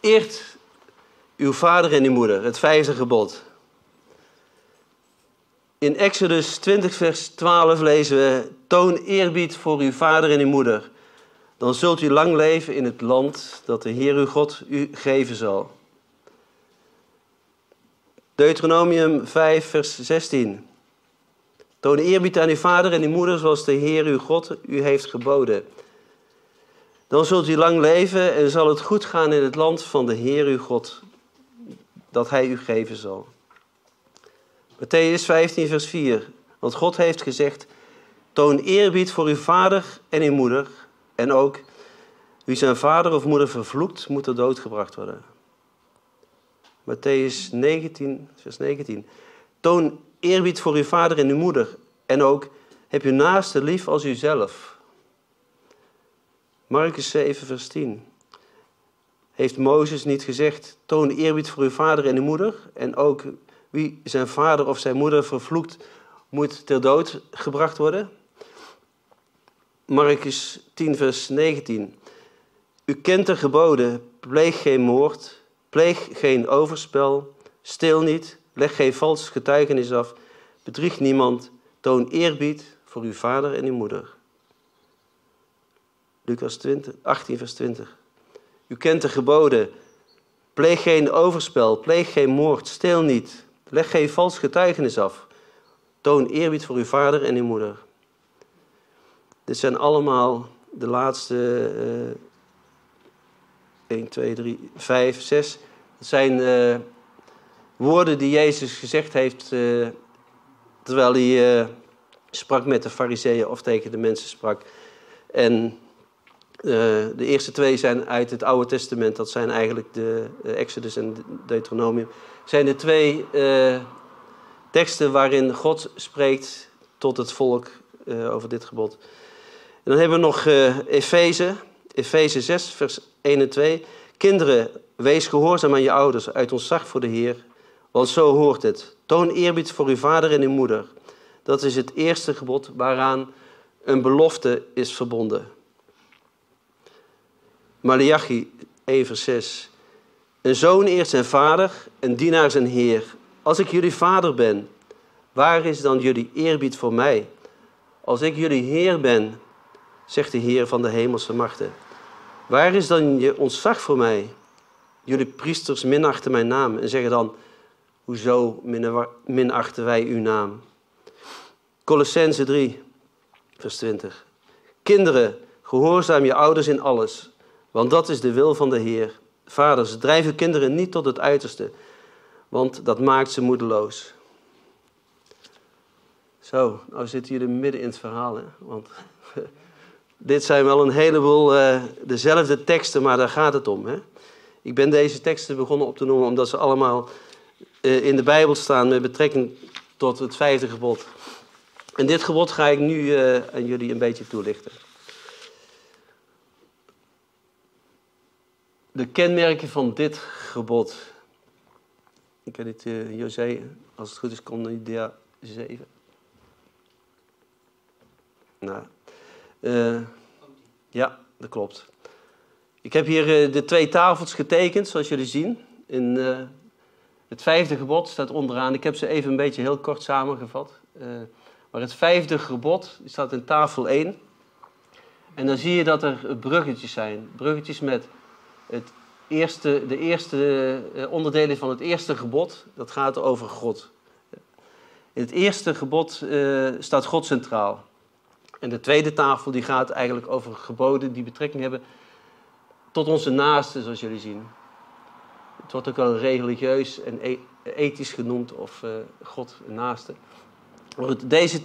Eert uw vader en uw moeder, het vijfde gebod. In Exodus 20, vers 12 lezen we: Toon eerbied voor uw vader en uw moeder. Dan zult u lang leven in het land dat de Heer uw God u geven zal. Deuteronomium 5, vers 16. Toon eerbied aan uw vader en uw moeder zoals de Heer uw God u heeft geboden. Dan zult u lang leven en zal het goed gaan in het land van de Heer uw God, dat Hij u geven zal. Matthäus 15, vers 4. Want God heeft gezegd: Toon eerbied voor uw vader en uw moeder. En ook wie zijn vader of moeder vervloekt, moet er doodgebracht worden. Matthäus 19, vers 19. Toon eerbied voor uw vader en uw moeder. En ook heb uw naaste lief als uzelf. Marcus 7, vers 10. Heeft Mozes niet gezegd: Toon eerbied voor uw vader en uw moeder. En ook wie zijn vader of zijn moeder vervloekt, moet ter dood gebracht worden. Marcus 10, vers 19. U kent de geboden: pleeg geen moord, pleeg geen overspel, stil niet, leg geen vals getuigenis af, bedrieg niemand, toon eerbied voor uw vader en uw moeder. Lucas 20, 18, vers 20. U kent de geboden: pleeg geen overspel, pleeg geen moord, stil niet, leg geen vals getuigenis af, toon eerbied voor uw vader en uw moeder. Dit zijn allemaal de laatste uh, 1, 2, 3, 5, 6. Het zijn uh, woorden die Jezus gezegd heeft uh, terwijl hij uh, sprak met de fariseeën of tegen de mensen sprak. En de eerste twee zijn uit het Oude Testament, dat zijn eigenlijk de Exodus en Deuteronomium. Zijn de twee teksten waarin God spreekt tot het volk over dit gebod. En dan hebben we nog Efeze, Efeze 6, vers 1 en 2. Kinderen, wees gehoorzaam aan je ouders uit ontzag voor de Heer, want zo hoort het. Toon eerbied voor uw vader en uw moeder. Dat is het eerste gebod waaraan een belofte is verbonden. Malachi 1 vers 6. Een zoon eert zijn vader, een dienaar zijn heer. Als ik jullie vader ben, waar is dan jullie eerbied voor mij? Als ik jullie heer ben, zegt de Heer van de hemelse machten. Waar is dan je ontzag voor mij? Jullie priesters minachten mijn naam en zeggen dan, hoezo minachten wij uw naam? Colossense 3, vers 20. Kinderen, gehoorzaam je ouders in alles, want dat is de wil van de Heer. Vaders, drijf uw kinderen niet tot het uiterste, want dat maakt ze moedeloos. Zo, nou zitten jullie midden in het verhaal, hè? want dit zijn wel een heleboel uh, dezelfde teksten, maar daar gaat het om. Hè? Ik ben deze teksten begonnen op te noemen omdat ze allemaal uh, in de Bijbel staan met betrekking tot het vijfde gebod. En dit gebod ga ik nu uh, aan jullie een beetje toelichten. De kenmerken van dit gebod. Ik heb dit, uh, José, als het goed is, kon dia 7. Nou, uh, ja, dat klopt. Ik heb hier uh, de twee tafels getekend, zoals jullie zien. In, het vijfde gebod staat onderaan. Ik heb ze even een beetje heel kort samengevat. maar het vijfde gebod staat in tafel 1. En dan zie je dat er bruggetjes zijn. Bruggetjes met het eerste, de eerste onderdelen van het eerste gebod. Dat gaat over God. In het eerste gebod staat God centraal. En de tweede tafel die gaat eigenlijk over geboden die betrekking hebben tot onze naasten, zoals jullie zien. Het wordt ook wel religieus en e-, ethisch genoemd, of uh, God een naaste. Maar deze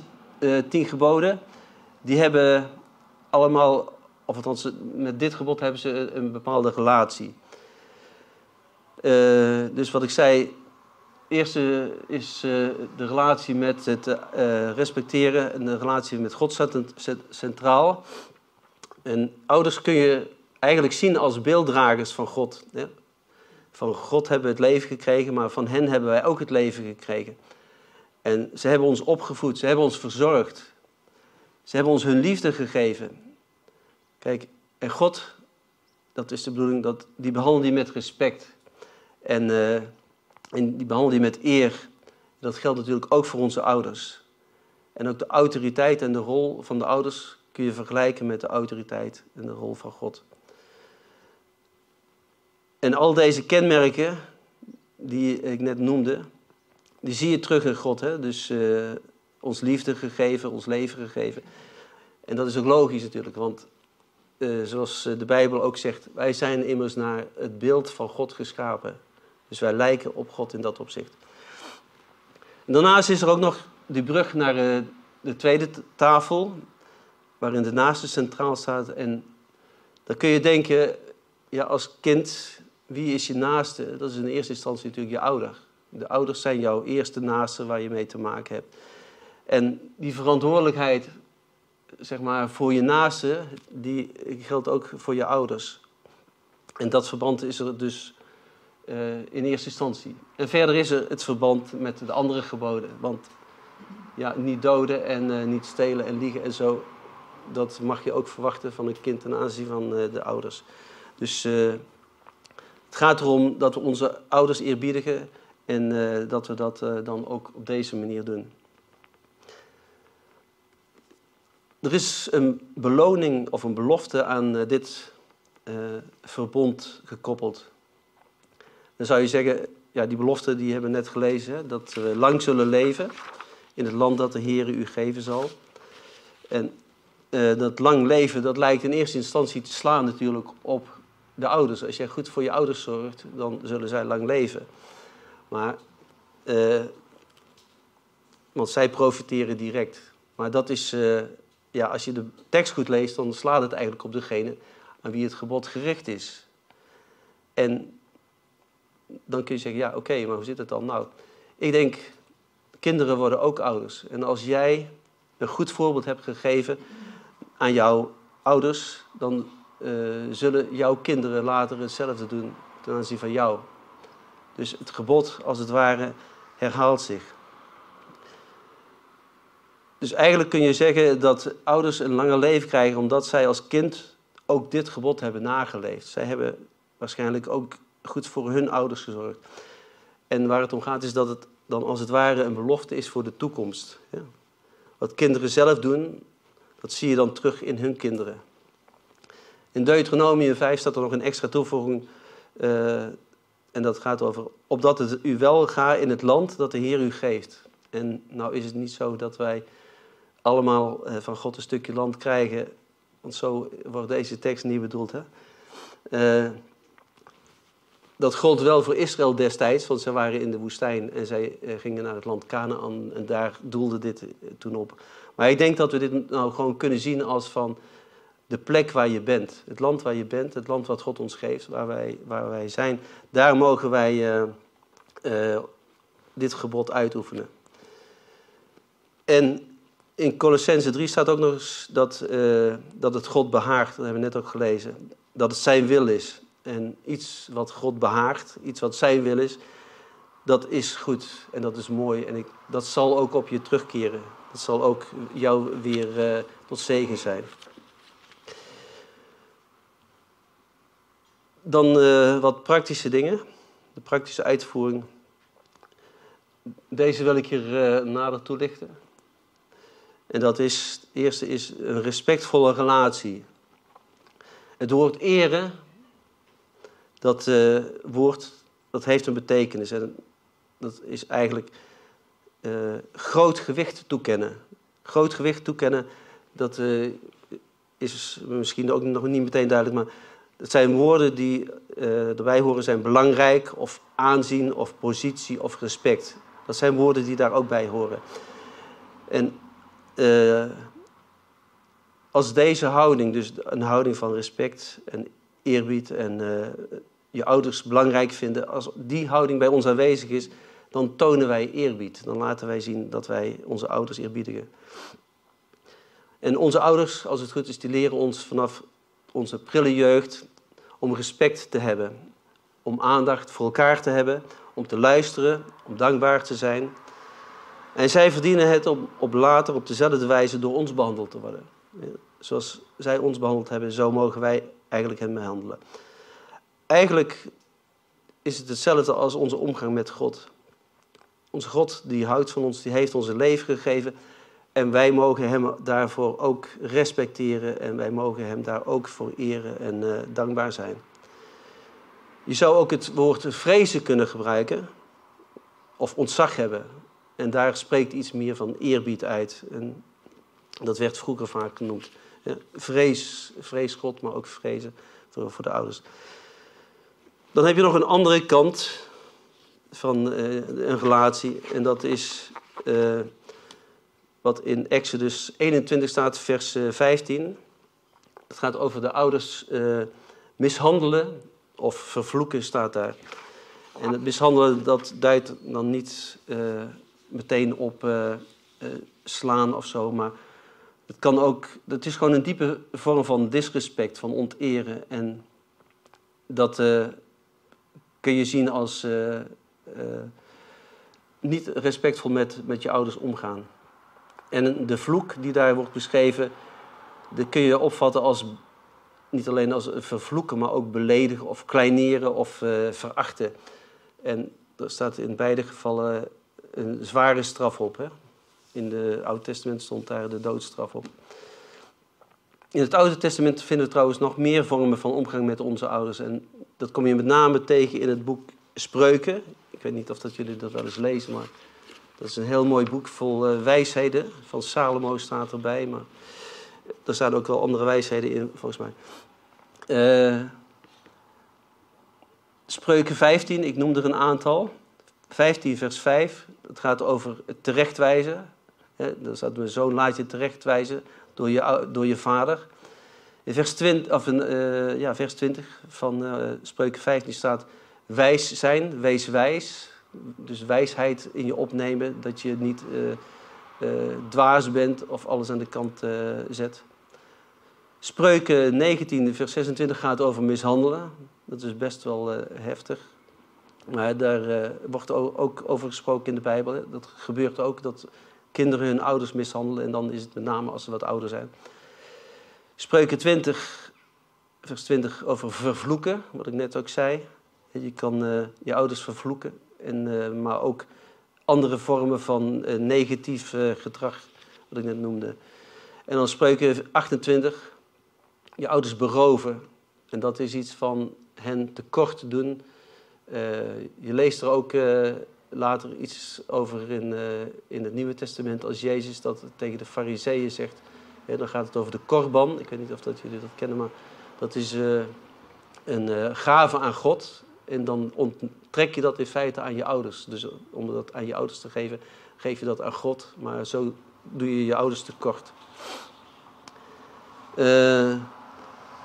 tien geboden, die hebben allemaal, of althans met dit gebod hebben ze een bepaalde relatie. Uh, dus wat ik zei, eerste is uh, de relatie met het uh, respecteren en de relatie met God centraal. En ouders kun je eigenlijk zien als beelddragers van God. Van God hebben we het leven gekregen, maar van hen hebben wij ook het leven gekregen. En ze hebben ons opgevoed, ze hebben ons verzorgd. Ze hebben ons hun liefde gegeven. Kijk, en God dat is de bedoeling, dat, die behandel je met respect. En, uh, en die behandel je met eer. Dat geldt natuurlijk ook voor onze ouders. En ook de autoriteit en de rol van de ouders kun je vergelijken met de autoriteit en de rol van God. En al deze kenmerken die ik net noemde, die zie je terug in God. Hè? Dus uh, ons liefde gegeven, ons leven gegeven. En dat is ook logisch natuurlijk, want uh, zoals de Bijbel ook zegt, wij zijn immers naar het beeld van God geschapen. Dus wij lijken op God in dat opzicht. Daarnaast is er ook nog die brug naar uh, de tweede tafel, waarin de naaste centraal staat. En dan kun je denken, ja, als kind, wie is je naaste? Dat is in eerste instantie natuurlijk je ouder. De ouders zijn jouw eerste naaste waar je mee te maken hebt. En die verantwoordelijkheid, zeg maar, voor je naaste, die geldt ook voor je ouders. En dat verband is er dus uh, in eerste instantie. En verder is er het verband met de andere geboden. Want ja, niet doden en uh, niet stelen en liegen en zo, dat mag je ook verwachten van een kind ten aanzien van uh, de ouders. Dus het gaat erom dat we onze ouders eerbiedigen en dat we dat dan ook op deze manier doen. Er is een beloning of een belofte aan dit verbond gekoppeld. Dan zou je zeggen, ja, die belofte die hebben we net gelezen, dat we lang zullen leven in het land dat de Heer u geven zal. En uh, dat lang leven, dat lijkt in eerste instantie te slaan natuurlijk op de ouders. Als jij goed voor je ouders zorgt, dan zullen zij lang leven. Maar, want zij profiteren direct. Maar dat is, ja, als je de tekst goed leest, dan slaat het eigenlijk op degene aan wie het gebod gericht is. En dan kun je zeggen, ja oké, maar hoe zit het dan? Nou, ik denk, kinderen worden ook ouders. En als jij een goed voorbeeld hebt gegeven aan jouw ouders, dan uh, zullen jouw kinderen later hetzelfde doen ten aanzien van jou. Dus het gebod, als het ware, herhaalt zich. Dus eigenlijk kun je zeggen dat ouders een langer leven krijgen omdat zij als kind ook dit gebod hebben nageleefd. Zij hebben waarschijnlijk ook goed voor hun ouders gezorgd. En waar het om gaat is dat het dan als het ware een belofte is voor de toekomst. Ja. Wat kinderen zelf doen, dat zie je dan terug in hun kinderen. In Deuteronomium 5 staat er nog een extra toevoeging. Uh, en dat gaat over, opdat het u wel gaat in het land dat de Heer u geeft. En nou is het niet zo dat wij allemaal uh, van God een stukje land krijgen. Want zo wordt deze tekst niet bedoeld. Hè? Uh, dat gold wel voor Israël destijds, want zij waren in de woestijn en zij eh, gingen naar het land Canaan en daar doelde dit eh, toen op. Maar ik denk dat we dit nou gewoon kunnen zien als van de plek waar je bent. Het land waar je bent, het land wat God ons geeft, waar wij, waar wij zijn. Daar mogen wij dit gebod uitoefenen. En in Colossense 3 staat ook nog eens dat, uh, dat het God behaagt, dat hebben we net ook gelezen. Dat het zijn wil is. En iets wat God behaagt, iets wat zijn wil is, dat is goed en dat is mooi. En ik, dat zal ook op je terugkeren. Dat zal ook jou weer uh, tot zegen zijn. Dan uh, wat praktische dingen, de praktische uitvoering. Deze wil ik hier nader toelichten. En dat is, het eerste is een respectvolle relatie. Het woord eren dat uh, woord, dat heeft een betekenis. En dat is eigenlijk uh, groot gewicht toekennen. Groot gewicht toekennen, dat uh, is misschien ook nog niet meteen duidelijk, maar het zijn woorden die erbij horen zijn belangrijk, of aanzien, of positie, of respect. Dat zijn woorden die daar ook bij horen. En als deze houding, dus een houding van respect en eerbied en uh, je ouders belangrijk vinden, als die houding bij ons aanwezig is, dan tonen wij eerbied. Dan laten wij zien dat wij onze ouders eerbiedigen. En onze ouders, als het goed is, die leren ons vanaf onze prille jeugd om respect te hebben. Om aandacht voor elkaar te hebben, om te luisteren, om dankbaar te zijn. En zij verdienen het om op later op dezelfde wijze door ons behandeld te worden. Zoals zij ons behandeld hebben, zo mogen wij eigenlijk hen behandelen. eigenlijk is het hetzelfde als onze omgang met God. Onze God die houdt van ons, die heeft ons een leven gegeven. En wij mogen Hem daarvoor ook respecteren en wij mogen Hem daar ook voor eren en uh, dankbaar zijn. Je zou ook het woord vrezen kunnen gebruiken, of ontzag hebben. En daar spreekt iets meer van eerbied uit. En dat werd vroeger vaak genoemd. Vrees, vrees God, maar ook vrezen voor, voor de ouders. Dan heb je nog een andere kant van uh, een relatie. En dat is uh, wat in Exodus 21 staat, vers 15. Het gaat over de ouders mishandelen of vervloeken staat daar. En het mishandelen dat duidt dan niet meteen op slaan of zo, maar het kan ook, het is gewoon een diepe vorm van disrespect, van onteren. En dat uh, kun je zien als niet respectvol met, met je ouders omgaan. En de vloek die daar wordt beschreven, dat kun je opvatten als niet alleen als vervloeken, maar ook beledigen of kleineren of verachten. En er staat in beide gevallen een zware straf op. Hè? In het Oude Testament stond daar de doodstraf op. In het Oude Testament vinden we trouwens nog meer vormen van omgang met onze ouders. En dat kom je met name tegen in het boek Spreuken. Ik weet niet of dat jullie dat wel eens lezen, maar dat is een heel mooi boek vol uh, wijsheden. Van Salomo staat erbij, maar er staan ook wel andere wijsheden in, volgens mij. Uh, Spreuken 15, ik noem er een aantal. 15 vers 5, het gaat over terechtwijzen. Dan staat mijn zoon laat je terechtwijzen door je, door je vader. In vers 20, of in, uh, ja, vers 20 van uh, Spreuken 15 staat wijs zijn, wees wijs. Dus wijsheid in je opnemen, dat je niet uh, dwaas bent of alles aan de kant zet. Spreuken 19, vers 26 gaat over mishandelen. Dat is best wel heftig. Maar daar wordt ook over gesproken in de Bijbel. Dat gebeurt ook, dat kinderen hun ouders mishandelen. En dan is het met name als ze wat ouder zijn. Spreuken 20, vers 20 over vervloeken, wat ik net ook zei. Je kan uh, je ouders vervloeken, en, uh, maar ook andere vormen van negatief gedrag, wat ik net noemde. En dan spreuken 28, je ouders beroven. En dat is iets van hen tekort doen. Je leest er ook later iets over in, uh, in het Nieuwe Testament als Jezus dat tegen de fariseeën zegt. dan gaat het over de korban. Ik weet niet of dat jullie dat kennen, maar dat is uh, een uh, gave aan God. En dan onttrek je dat in feite aan je ouders. Dus om dat aan je ouders te geven, geef je dat aan God. Maar zo doe je je ouders tekort.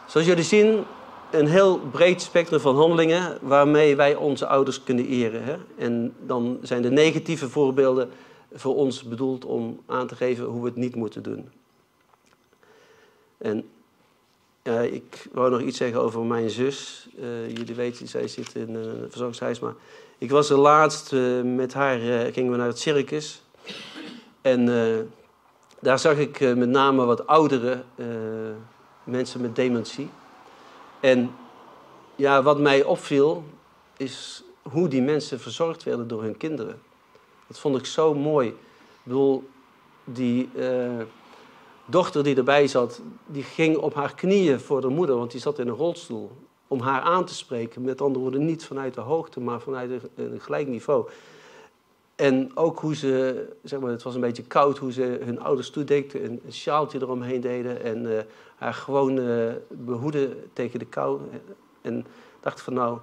zoals jullie zien, een heel breed spectrum van handelingen waarmee wij onze ouders kunnen eren. Hè? En dan zijn de negatieve voorbeelden voor ons bedoeld om aan te geven hoe we het niet moeten doen. En uh, ik wou nog iets zeggen over mijn zus. Uh, jullie weten, zij zit in een verzorgingshuis. Maar ik was er laatst uh, met haar, gingen we naar het circus. En daar zag ik met name wat oudere mensen met dementie. En ja, wat mij opviel, is hoe die mensen verzorgd werden door hun kinderen. Dat vond ik zo mooi. Ik bedoel, die uh, dochter die erbij zat, die ging op haar knieën voor de moeder, want die zat in een rolstoel. Om haar aan te spreken. Met andere woorden, niet vanuit de hoogte, maar vanuit een gelijk niveau. En ook hoe ze, zeg maar, het was een beetje koud, hoe ze hun ouders toedekten, een, een sjaaltje eromheen deden en uh, haar gewoon uh, behoeden tegen de kou. En dacht van nou,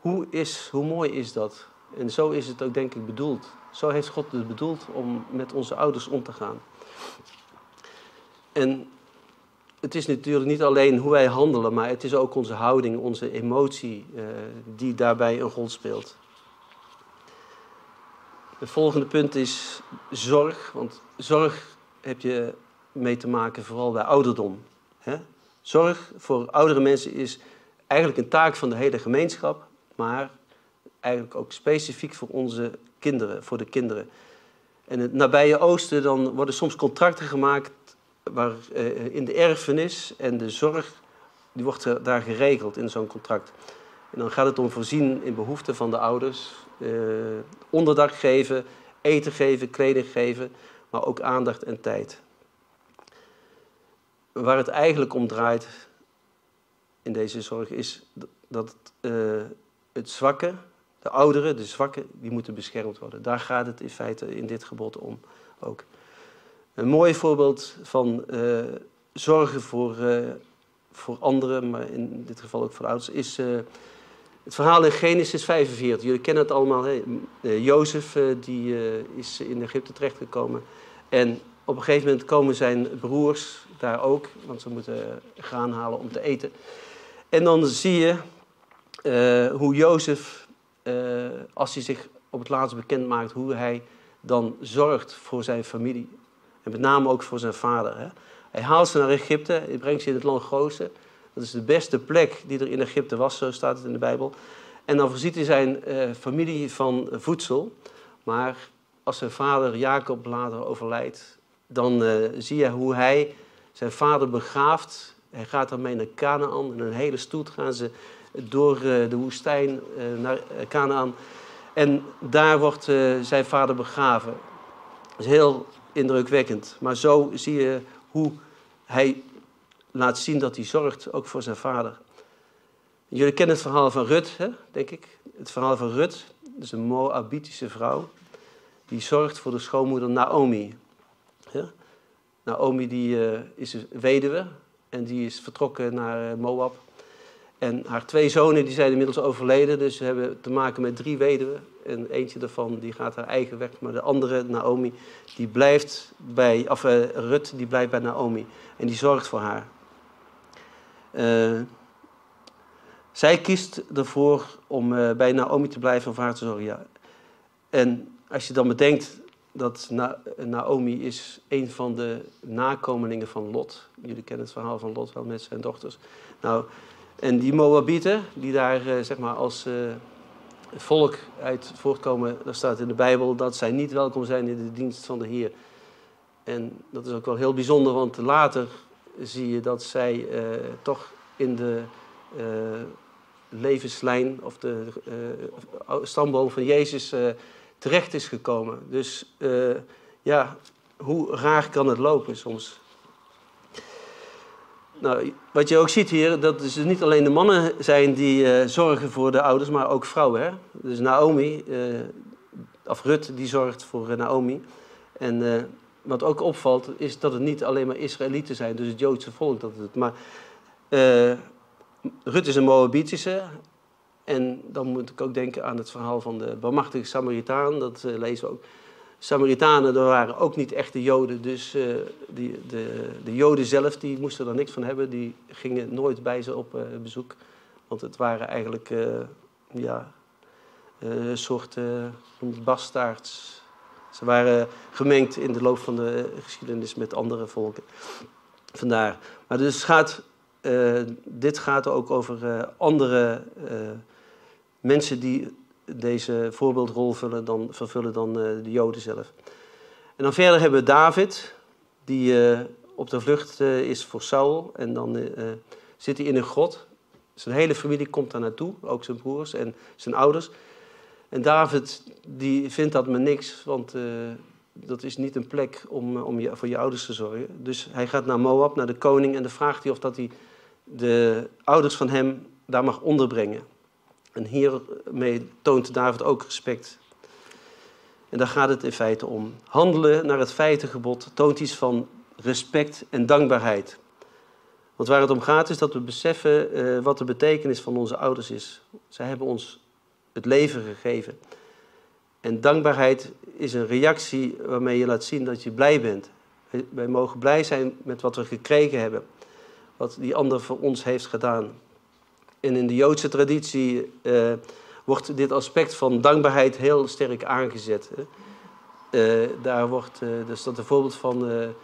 hoe, is, hoe mooi is dat? En zo is het ook denk ik bedoeld. Zo heeft God het bedoeld om met onze ouders om te gaan. En het is natuurlijk niet alleen hoe wij handelen, maar het is ook onze houding, onze emotie uh, die daarbij een rol speelt. Het volgende punt is zorg. Want zorg heb je mee te maken vooral bij ouderdom. Zorg voor oudere mensen is eigenlijk een taak van de hele gemeenschap, maar eigenlijk ook specifiek voor onze kinderen, voor de kinderen. En het nabije oosten dan worden soms contracten gemaakt waar, eh, in de erfenis en de zorg, die wordt daar geregeld in zo'n contract. En dan gaat het om voorzien in behoeften van de ouders, uh, onderdak geven, eten geven, kleding geven, maar ook aandacht en tijd. Waar het eigenlijk om draait in deze zorg is dat uh, het zwakke, de ouderen, de zwakken, die moeten beschermd worden. Daar gaat het in feite in dit gebod om ook. Een mooi voorbeeld van uh, zorgen voor, voor anderen, maar in dit geval ook voor ouders, is het verhaal in Genesis 45. Jullie kennen het allemaal. Hè? Jozef die, is in Egypte terechtgekomen. En op een gegeven moment komen zijn broers daar ook, want ze moeten graan halen om te eten. En dan zie je hoe Jozef, als hij zich op het laatst bekend maakt, hoe hij dan zorgt voor zijn familie. En met name ook voor zijn vader. Hè. Hij haalt ze naar Egypte, hij brengt ze in het land Gozen. Dat is de beste plek die er in Egypte was, zo staat het in de Bijbel. En dan voorziet hij zijn uh, familie van voedsel. Maar als zijn vader Jacob later overlijdt, dan uh, zie je hoe hij zijn vader begraaft. Hij gaat daarmee naar Canaan. In een hele stoet gaan ze door uh, de woestijn naar Canaan. En daar wordt zijn vader begraven. Dat is heel indrukwekkend. Maar zo zie je hoe hij laat zien dat hij zorgt, ook voor zijn vader. Jullie kennen het verhaal van Rut, hè, denk ik. Het verhaal van Rut, dat is een Moabitische vrouw. Die zorgt voor de schoonmoeder Naomi. Naomi die, uh, is een weduwe en die is vertrokken naar eh, Moab. En haar twee zonen die zijn inmiddels overleden, dus ze hebben te maken met drie weduwen. En eentje daarvan die gaat haar eigen weg, maar de andere, Naomi, die blijft bij, of uh, Rut, die blijft bij Naomi. En die zorgt voor haar. Uh, zij kiest ervoor om uh, bij Naomi te blijven en voor haar te zorgen. Ja. En als je dan bedenkt dat Na Naomi is een van de nakomelingen van Lot. Jullie kennen het verhaal van Lot wel met zijn dochters. Nou, en die Moabieten, die daar uh, zeg maar als volk uit voortkomen, daar staat in de Bijbel dat zij niet welkom zijn in de dienst van de Heer. En dat is ook wel heel bijzonder, want later zie je dat zij uh, toch in de levenslijn of de stamboom van Jezus terecht is gekomen. Dus ja, hoe raar kan het lopen soms? Nou, wat je ook ziet hier, dat is dus niet alleen de mannen zijn die zorgen voor de ouders, maar ook vrouwen. Hè? Dus Naomi, uh, of Rut, die zorgt voor Naomi. En wat ook opvalt, is dat het niet alleen maar Israëlieten zijn, dus het Joodse volk dat het. Maar Rut is een Moabitische. En dan moet ik ook denken aan het verhaal van de barmachtige Samaritaan, dat lezen we ook. Samaritanen, dat waren ook niet echte Joden. Dus uh, die, de, de Joden zelf, die moesten er niks van hebben. Die gingen nooit bij ze op uh, bezoek. Want het waren eigenlijk uh, ja, een soort bastaards. Ze waren gemengd in de loop van de geschiedenis met andere volken. Vandaar. Maar dus gaat, dit gaat ook over andere mensen die deze voorbeeldrol vullen dan, vervullen dan de Joden zelf. En dan verder hebben we David, die op de vlucht is voor Saul. En dan zit hij in een grot. Zijn hele familie komt daar naartoe, ook zijn broers en zijn ouders. En David die vindt dat maar niks, want dat is niet een plek om, om je, voor je ouders te zorgen. Dus hij gaat naar Moab, naar de koning, en dan vraagt hij of dat hij de ouders van hem daar mag onderbrengen. En hiermee toont David ook respect. En daar gaat het in feite om. Handelen naar het feitengebod toont iets van respect en dankbaarheid. Want waar het om gaat is dat we beseffen uh, wat de betekenis van onze ouders is. Zij hebben ons het leven gegeven. En dankbaarheid is een reactie waarmee je laat zien dat je blij bent. Wij mogen blij zijn met wat we gekregen hebben. Wat die ander voor ons heeft gedaan. En in de Joodse traditie uh, wordt dit aspect van dankbaarheid heel sterk aangezet. Uh, daar, wordt, er staat een voorbeeld van een,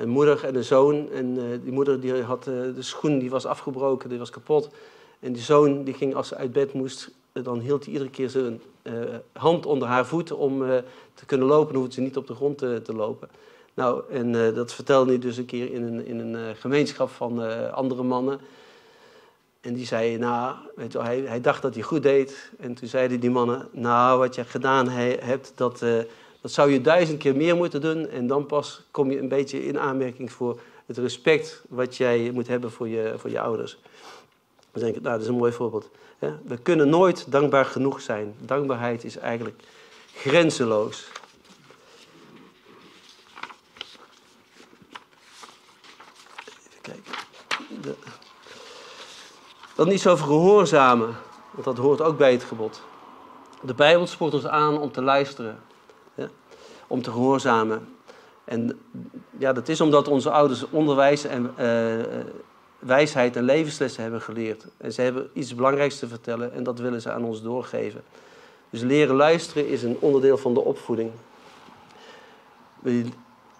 een, moeder en een zoon. En die moeder die had de schoen die was afgebroken, die was kapot. En die zoon die ging als ze uit bed moest, dan hield hij iedere keer zijn hand onder haar voet om te kunnen lopen. Dan hoefde ze niet op de grond te, te lopen. Nou, en dat vertelde hij dus een keer in een, in een gemeenschap van andere mannen. En die zei, nou, weet hij, hij dacht dat hij goed deed. En toen zeiden die mannen, nou, wat je gedaan hebt, dat, dat zou je duizend keer meer moeten doen. En dan pas kom je een beetje in aanmerking voor het respect wat jij moet hebben voor je, voor je ouders. Dan denk ik, nou, dat is een mooi voorbeeld. We kunnen nooit dankbaar genoeg zijn. Dankbaarheid is eigenlijk grenzeloos. Even kijken. De... Dan iets over gehoorzamen, want dat hoort ook bij het gebod. De Bijbel spoort ons aan om te luisteren, om te gehoorzamen. En ja, dat is omdat onze ouders onderwijs en uh, wijsheid en levenslessen hebben geleerd. En ze hebben iets belangrijks te vertellen en dat willen ze aan ons doorgeven. Dus leren luisteren is een onderdeel van de opvoeding.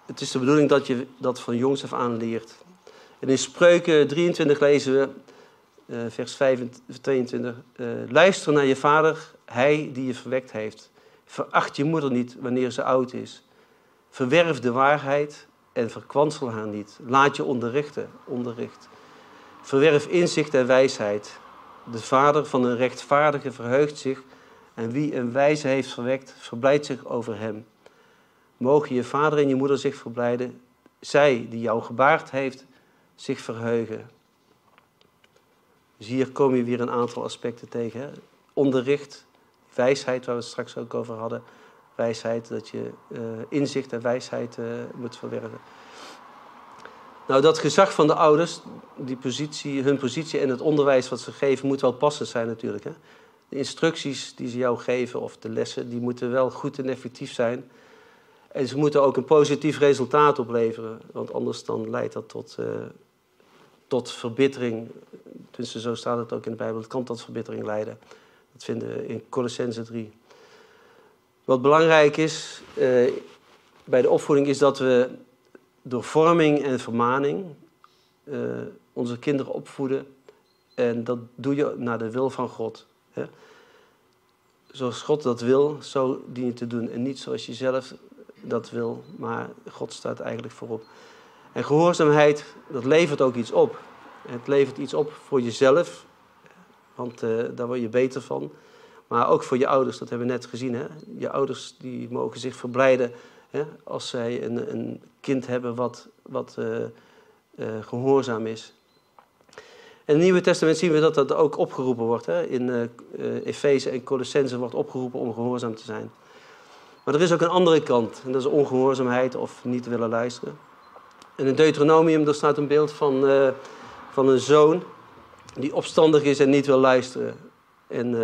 Het is de bedoeling dat je dat van jongs af aan leert. En in Spreuken 23 lezen we, uh, vers 22, uh, luister naar je vader, hij die je verwekt heeft. Veracht je moeder niet wanneer ze oud is. Verwerf de waarheid en verkwansel haar niet. Laat je onderrichten, onderricht. Verwerf inzicht en wijsheid. De vader van een rechtvaardige verheugt zich en wie een wijze heeft verwekt, verblijdt zich over hem. Mogen je vader en je moeder zich verblijden, zij die jou gebaard heeft, zich verheugen. Dus hier kom je weer een aantal aspecten tegen. Hè? Onderricht, wijsheid, waar we het straks ook over hadden. Wijsheid, dat je uh, inzicht en wijsheid uh, moet verwerven. Nou, dat gezag van de ouders, die positie, hun positie en het onderwijs wat ze geven, moet wel passend zijn natuurlijk. Hè? De instructies die ze jou geven of de lessen, die moeten wel goed en effectief zijn. En ze moeten ook een positief resultaat opleveren, want anders dan leidt dat tot, uh, tot verbittering. Tenminste, zo staat het ook in de Bijbel. Het kan tot verbittering leiden. Dat vinden we in Colossense 3. Wat belangrijk is uh, bij de opvoeding is dat we door vorming en vermaning uh, onze kinderen opvoeden. En dat doe je naar de wil van God. Hè? Zoals God dat wil, zo dien je te doen. En niet zoals je zelf dat wil, maar God staat eigenlijk voorop. En gehoorzaamheid, dat levert ook iets op. Het levert iets op voor jezelf, want uh, daar word je beter van. Maar ook voor je ouders, dat hebben we net gezien. Hè? Je ouders die mogen zich verblijden hè? als zij een, een kind hebben wat, wat uh, uh, gehoorzaam is. In het Nieuwe Testament zien we dat dat ook opgeroepen wordt. Hè? In uh, Efeze en Colossense wordt opgeroepen om gehoorzaam te zijn. Maar er is ook een andere kant. En dat is ongehoorzaamheid of niet willen luisteren. En in Deuteronomium daar staat een beeld van, van een zoon die opstandig is en niet wil luisteren. En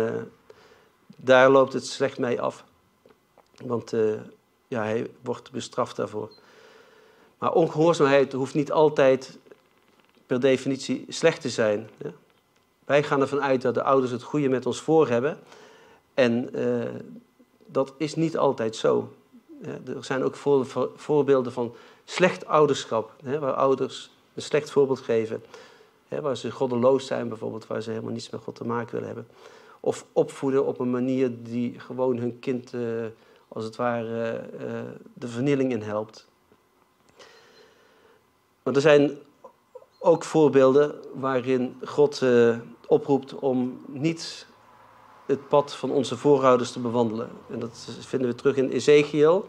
daar loopt het slecht mee af. Want ja, hij wordt bestraft daarvoor. Maar ongehoorzaamheid hoeft niet altijd per definitie slecht te zijn. Wij gaan ervan uit dat de ouders het goede met ons voor hebben. En uh, dat is niet altijd zo. er zijn ook voor, voorbeelden van slecht ouderschap, hè, waar ouders een slecht voorbeeld geven. Hè, waar ze goddeloos zijn bijvoorbeeld, waar ze helemaal niets met God te maken willen hebben. Of opvoeden op een manier die gewoon hun kind, uh, als het ware, uh, de vernieling in helpt. Maar er zijn ook voorbeelden waarin God uh, oproept om niet het pad van onze voorouders te bewandelen. En dat vinden we terug in Ezekiel.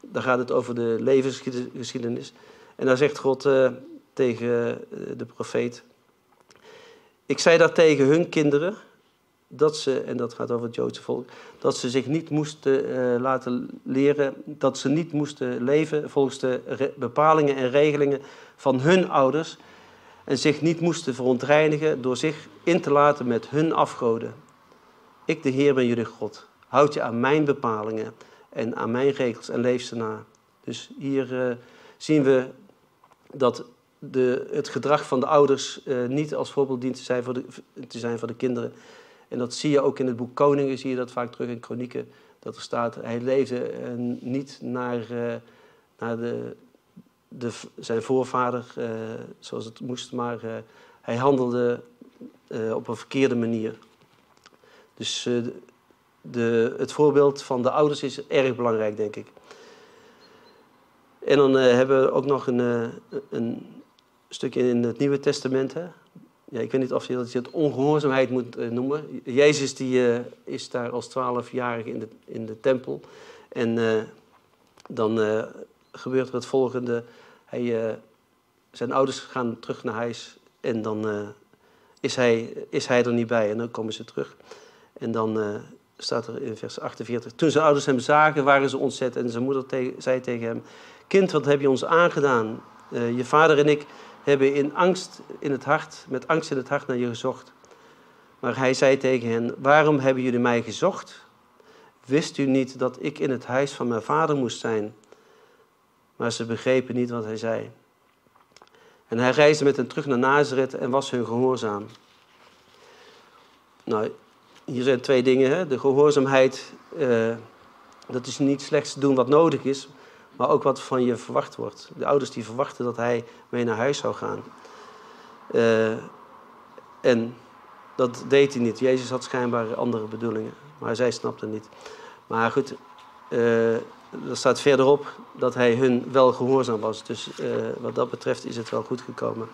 Daar gaat het over de levensgeschiedenis. En daar zegt God tegen de profeet: Ik zei daar tegen hun kinderen dat ze, en dat gaat over het Joodse volk, dat ze zich niet moesten uh, laten leren, dat ze niet moesten leven volgens de bepalingen en regelingen van hun ouders en zich niet moesten verontreinigen door zich in te laten met hun afgoden. Ik, de Heer, ben jullie God. Houd je aan mijn bepalingen en aan mijn regels en leef ze na. Dus hier uh, zien we dat de, het gedrag van de ouders uh, niet als voorbeeld dient te zijn, voor de, te zijn voor de kinderen. En dat zie je ook in het boek Koningen, zie je dat vaak terug in Kronieken. Dat er staat, hij leefde uh, niet naar, naar de, de, zijn voorvader uh, zoals het moest, maar hij handelde op een verkeerde manier. Dus de, het voorbeeld van de ouders is erg belangrijk, denk ik. En dan hebben we ook nog een, een stukje in het Nieuwe Testament. Hè? Ja, ik weet niet of je dat het ongehoorzaamheid moet eh, noemen. Jezus die, uh, is daar als twaalfjarige in de, in de tempel. En uh, dan gebeurt er het volgende. Hij, zijn ouders gaan terug naar huis en dan is, hij, is hij er niet bij. En dan komen ze terug. En dan staat er in vers 48. Toen zijn ouders hem zagen, waren ze ontzet. En zijn moeder zei tegen hem: Kind, wat heb je ons aangedaan? je vader en ik hebben in angst in het hart, met angst in het hart naar je gezocht. Maar hij zei tegen hen: Waarom hebben jullie mij gezocht? Wist u niet dat ik in het huis van mijn vader moest zijn? Maar ze begrepen niet wat hij zei. En hij reisde met hen terug naar Nazareth en was hun gehoorzaam. Nou, hier zijn twee dingen. Hè? De gehoorzaamheid, uh, dat is niet slechts doen wat nodig is, maar ook wat van je verwacht wordt. De ouders die verwachten dat hij mee naar huis zou gaan. Uh, en dat deed hij niet. Jezus had schijnbaar andere bedoelingen, maar zij snapte niet. Maar goed, uh, er staat verderop dat hij hun wel gehoorzaam was. Dus uh, wat dat betreft is het wel goed gekomen.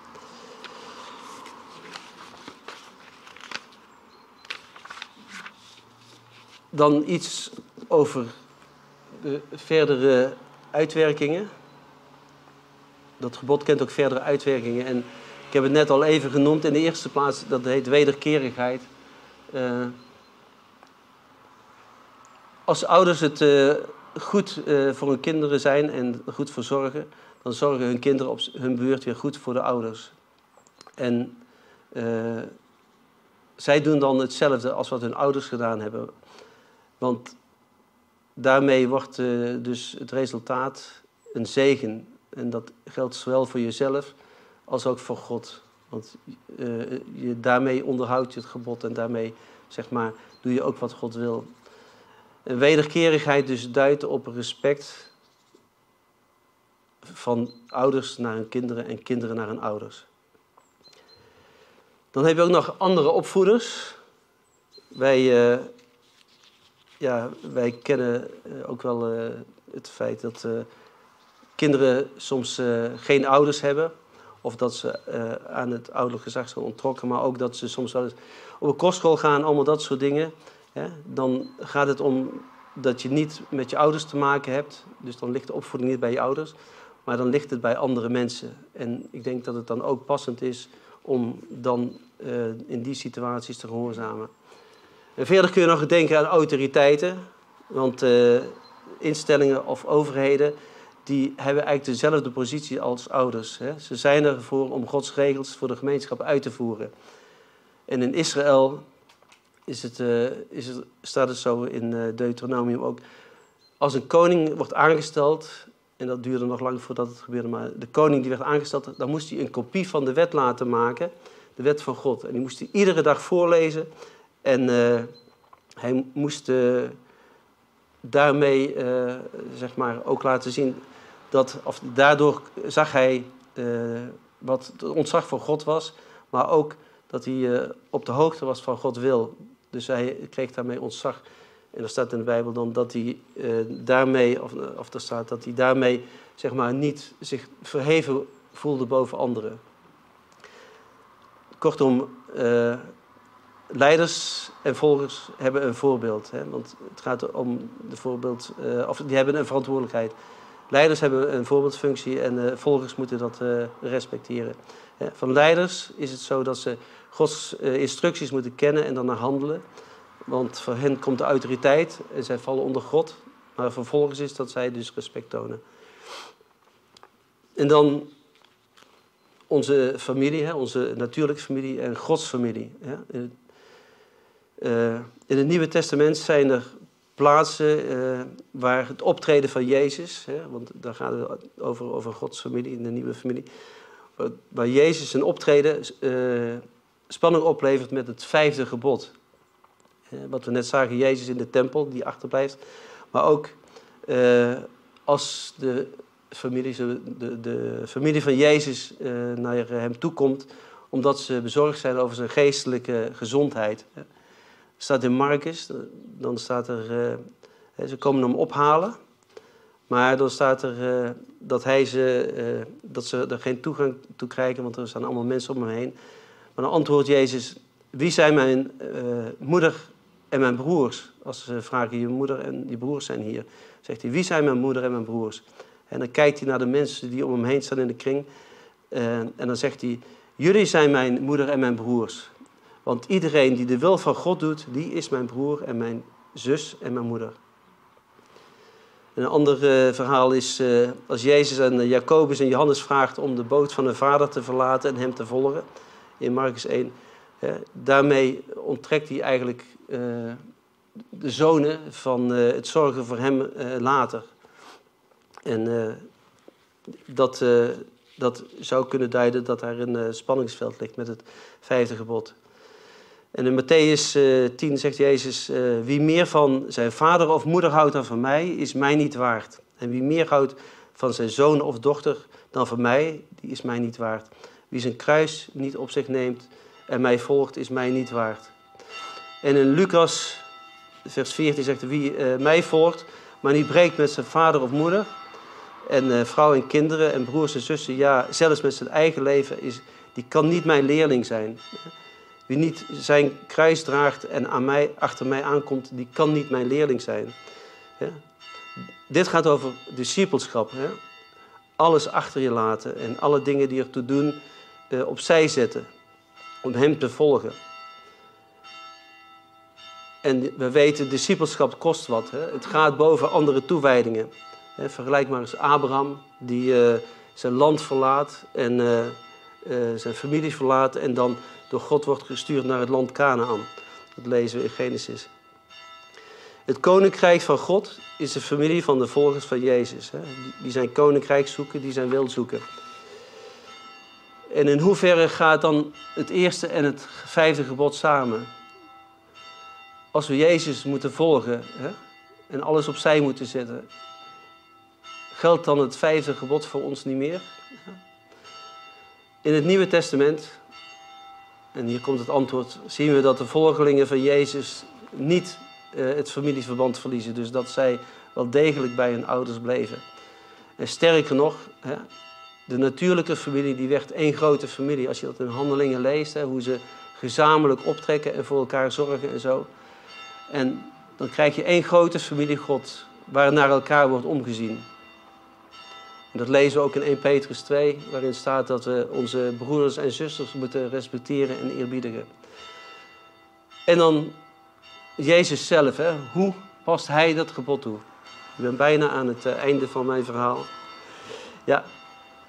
Dan iets over de verdere uitwerkingen. Dat gebod kent ook verdere uitwerkingen. En ik heb het net al even genoemd. In de eerste plaats, dat heet wederkerigheid. Uh, als ouders het uh, goed uh, voor hun kinderen zijn en goed voor zorgen, dan zorgen hun kinderen op hun beurt weer goed voor de ouders. En zij doen dan hetzelfde als wat hun ouders gedaan hebben. Want daarmee wordt uh, dus het resultaat een zegen. En dat geldt zowel voor jezelf als ook voor God. Want uh, je, daarmee onderhoud je het gebod en daarmee zeg maar, doe je ook wat God wil. En wederkerigheid dus duidt op respect van ouders naar hun kinderen en kinderen naar hun ouders. Dan heb je ook nog andere opvoeders. Wij, uh, ja, wij kennen eh, ook wel uh, het feit dat uh, kinderen soms geen ouders hebben. Of dat ze aan het ouderlijk gezag zijn ontrokken. Maar ook dat ze soms wel eens op een kostschool gaan. Allemaal dat soort dingen. Hè? Dan gaat het om dat je niet met je ouders te maken hebt. Dus dan ligt de opvoeding niet bij je ouders. Maar dan ligt het bij andere mensen. En ik denk dat het dan ook passend is om dan in die situaties te gehoorzamen. Verder kun je nog denken aan autoriteiten. Want uh, instellingen of overheden die hebben eigenlijk dezelfde positie als ouders. Hè. Ze zijn ervoor om Gods regels voor de gemeenschap uit te voeren. En in Israël is het, uh, is het, staat het zo in uh, Deuteronomium ook. Als een koning wordt aangesteld, en dat duurde nog lang voordat het gebeurde, maar de koning die werd aangesteld, dan moest hij een kopie van de wet laten maken, de wet van God. En die moest hij iedere dag voorlezen en uh, hij moest uh, daarmee uh, zeg maar ook laten zien dat, of daardoor zag hij wat het ontzag voor God was, maar ook dat hij op de hoogte was van God wil. Dus hij kreeg daarmee ontzag. En er staat in de Bijbel dan dat hij daarmee, of, of er staat dat hij daarmee zeg maar niet zich verheven voelde boven anderen. Kortom, leiders en volgers hebben een voorbeeld. Hè? Want het gaat om de voorbeeld, uh, of die hebben een verantwoordelijkheid. Leiders hebben een voorbeeldfunctie en uh, volgers moeten dat uh, respecteren. van leiders is het zo dat ze Gods instructies moeten kennen en dan naar handelen. Want voor hen komt de autoriteit en zij vallen onder God. Maar voor volgers is dat zij dus respect tonen. En dan onze familie, onze natuurlijke familie en Gods familie. Uh, in het Nieuwe Testament zijn er plaatsen uh, waar het optreden van Jezus, hè, want daar gaat het over, over Gods familie, in de nieuwe familie, waar Jezus zijn optreden uh, spanning oplevert met het vijfde gebod. wat we net zagen, Jezus in de tempel die achterblijft, maar ook als de familie, de, de familie van Jezus naar hem toe komt, omdat ze bezorgd zijn over zijn geestelijke gezondheid staat in Marcus, dan staat er, uh, ze komen hem ophalen. Maar dan staat er uh, dat, hij ze, uh, dat ze er geen toegang toe krijgen, want er staan allemaal mensen om hem heen. Maar dan antwoordt Jezus, wie zijn mijn moeder en mijn broers? Als ze vragen, je moeder en je broers zijn hier. Zegt hij, wie zijn mijn moeder en mijn broers? En dan kijkt hij naar de mensen die om hem heen staan in de kring. En dan zegt hij, jullie zijn mijn moeder en mijn broers. Want iedereen die de wil van God doet, die is mijn broer en mijn zus en mijn moeder. Een ander uh, verhaal is uh, als Jezus aan uh, Jacobus en Johannes vraagt om de boot van hun vader te verlaten en hem te volgen. In Marcus 1. daarmee onttrekt hij eigenlijk de zonen van het zorgen voor hem later. En dat, dat zou kunnen duiden dat daar een spanningsveld ligt met het vijfde gebod. En in Matthäus 10 eh, zegt Jezus, eh, wie meer van zijn vader of moeder houdt dan van mij, is mij niet waard. En wie meer houdt van zijn zoon of dochter dan van mij, die is mij niet waard. Wie zijn kruis niet op zich neemt en mij volgt, is mij niet waard. En in Lucas, vers 14 zegt wie uh, mij volgt, maar niet breekt met zijn vader of moeder, en vrouw en kinderen en broers en zussen, ja, zelfs met zijn eigen leven, is, die kan niet mijn leerling zijn. Wie niet zijn kruis draagt en aan mij, achter mij aankomt, die kan niet mijn leerling zijn. Ja? Dit gaat over discipelschap. Hè? Alles achter je laten en alle dingen die ertoe doen uh, opzij zetten. Om hem te volgen. En we weten, discipelschap kost wat. Hè? Het gaat boven andere toewijdingen. Hè? Vergelijk maar eens Abraham, die uh, zijn land verlaat en uh, zijn familie verlaat en dan door God wordt gestuurd naar het land Canaan. Dat lezen we in Genesis. Het koninkrijk van God is de familie van de volgers van Jezus. Die zijn koninkrijk zoeken, die zijn wil zoeken. En in hoeverre gaat dan het eerste en het vijfde gebod samen? Als we Jezus moeten volgen hè, en alles opzij moeten zetten, geldt dan het vijfde gebod voor ons niet meer? In het Nieuwe Testament en hier komt het antwoord, zien we dat de volgelingen van Jezus niet uh, het familieverband verliezen. Dus dat zij wel degelijk bij hun ouders bleven. En sterker nog, hè, de natuurlijke familie die werd één grote familie. Als je dat in handelingen leest, hoe ze gezamenlijk optrekken en voor elkaar zorgen en zo. En dan krijg je één grote familie God, waar naar elkaar wordt omgezien. Dat lezen we ook in 1 Petrus 2, waarin staat dat we onze broeders en zusters moeten respecteren en eerbiedigen. En dan Jezus zelf, hè? hoe past hij dat gebod toe? Ik ben bijna aan het eh, einde van mijn verhaal. Ja,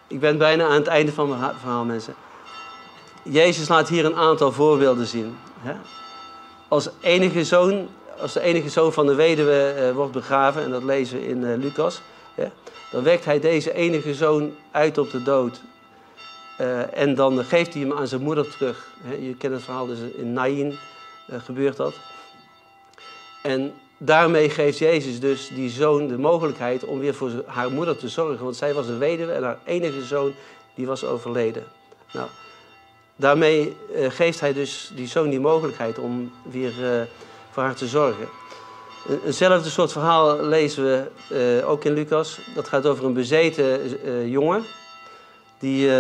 ik ben bijna aan het einde van mijn verhaal, mensen. Jezus laat hier een aantal voorbeelden zien. Hè? Als, enige zoon, als de enige zoon van de weduwe uh, wordt begraven, en dat lezen we in uh, Lucas dan wekt hij deze enige zoon uit op de dood. Uh, en dan geeft hij hem aan zijn moeder terug. je kent het verhaal, dus in Nain uh, gebeurt dat. En daarmee geeft Jezus dus die zoon de mogelijkheid om weer voor haar moeder te zorgen. Want zij was een weduwe en haar enige zoon die was overleden. Nou, daarmee uh, geeft hij dus die zoon die mogelijkheid om weer voor haar te zorgen. Eenzelfde soort verhaal lezen we uh, ook in Lucas. Dat gaat over een bezeten uh, jongen. Die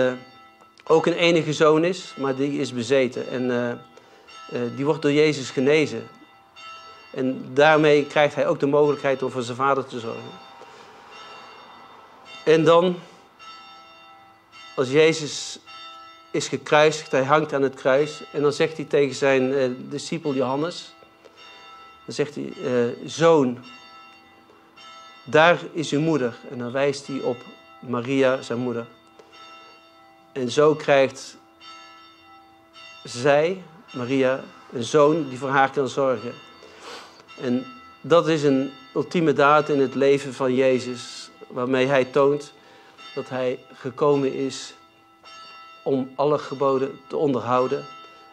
ook een enige zoon is, maar die is bezeten. En die wordt door Jezus genezen. En daarmee krijgt hij ook de mogelijkheid om voor zijn vader te zorgen. En dan, als Jezus is gekruisigd, hij hangt aan het kruis. En dan zegt hij tegen zijn discipel Johannes dan zegt hij, uh, zoon, daar is uw moeder. En dan wijst hij op Maria, zijn moeder. En zo krijgt zij, Maria, een zoon die voor haar kan zorgen. En dat is een ultieme daad in het leven van Jezus, waarmee hij toont dat hij gekomen is om alle geboden te onderhouden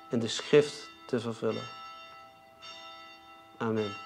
en de schrift te vervullen. Amen.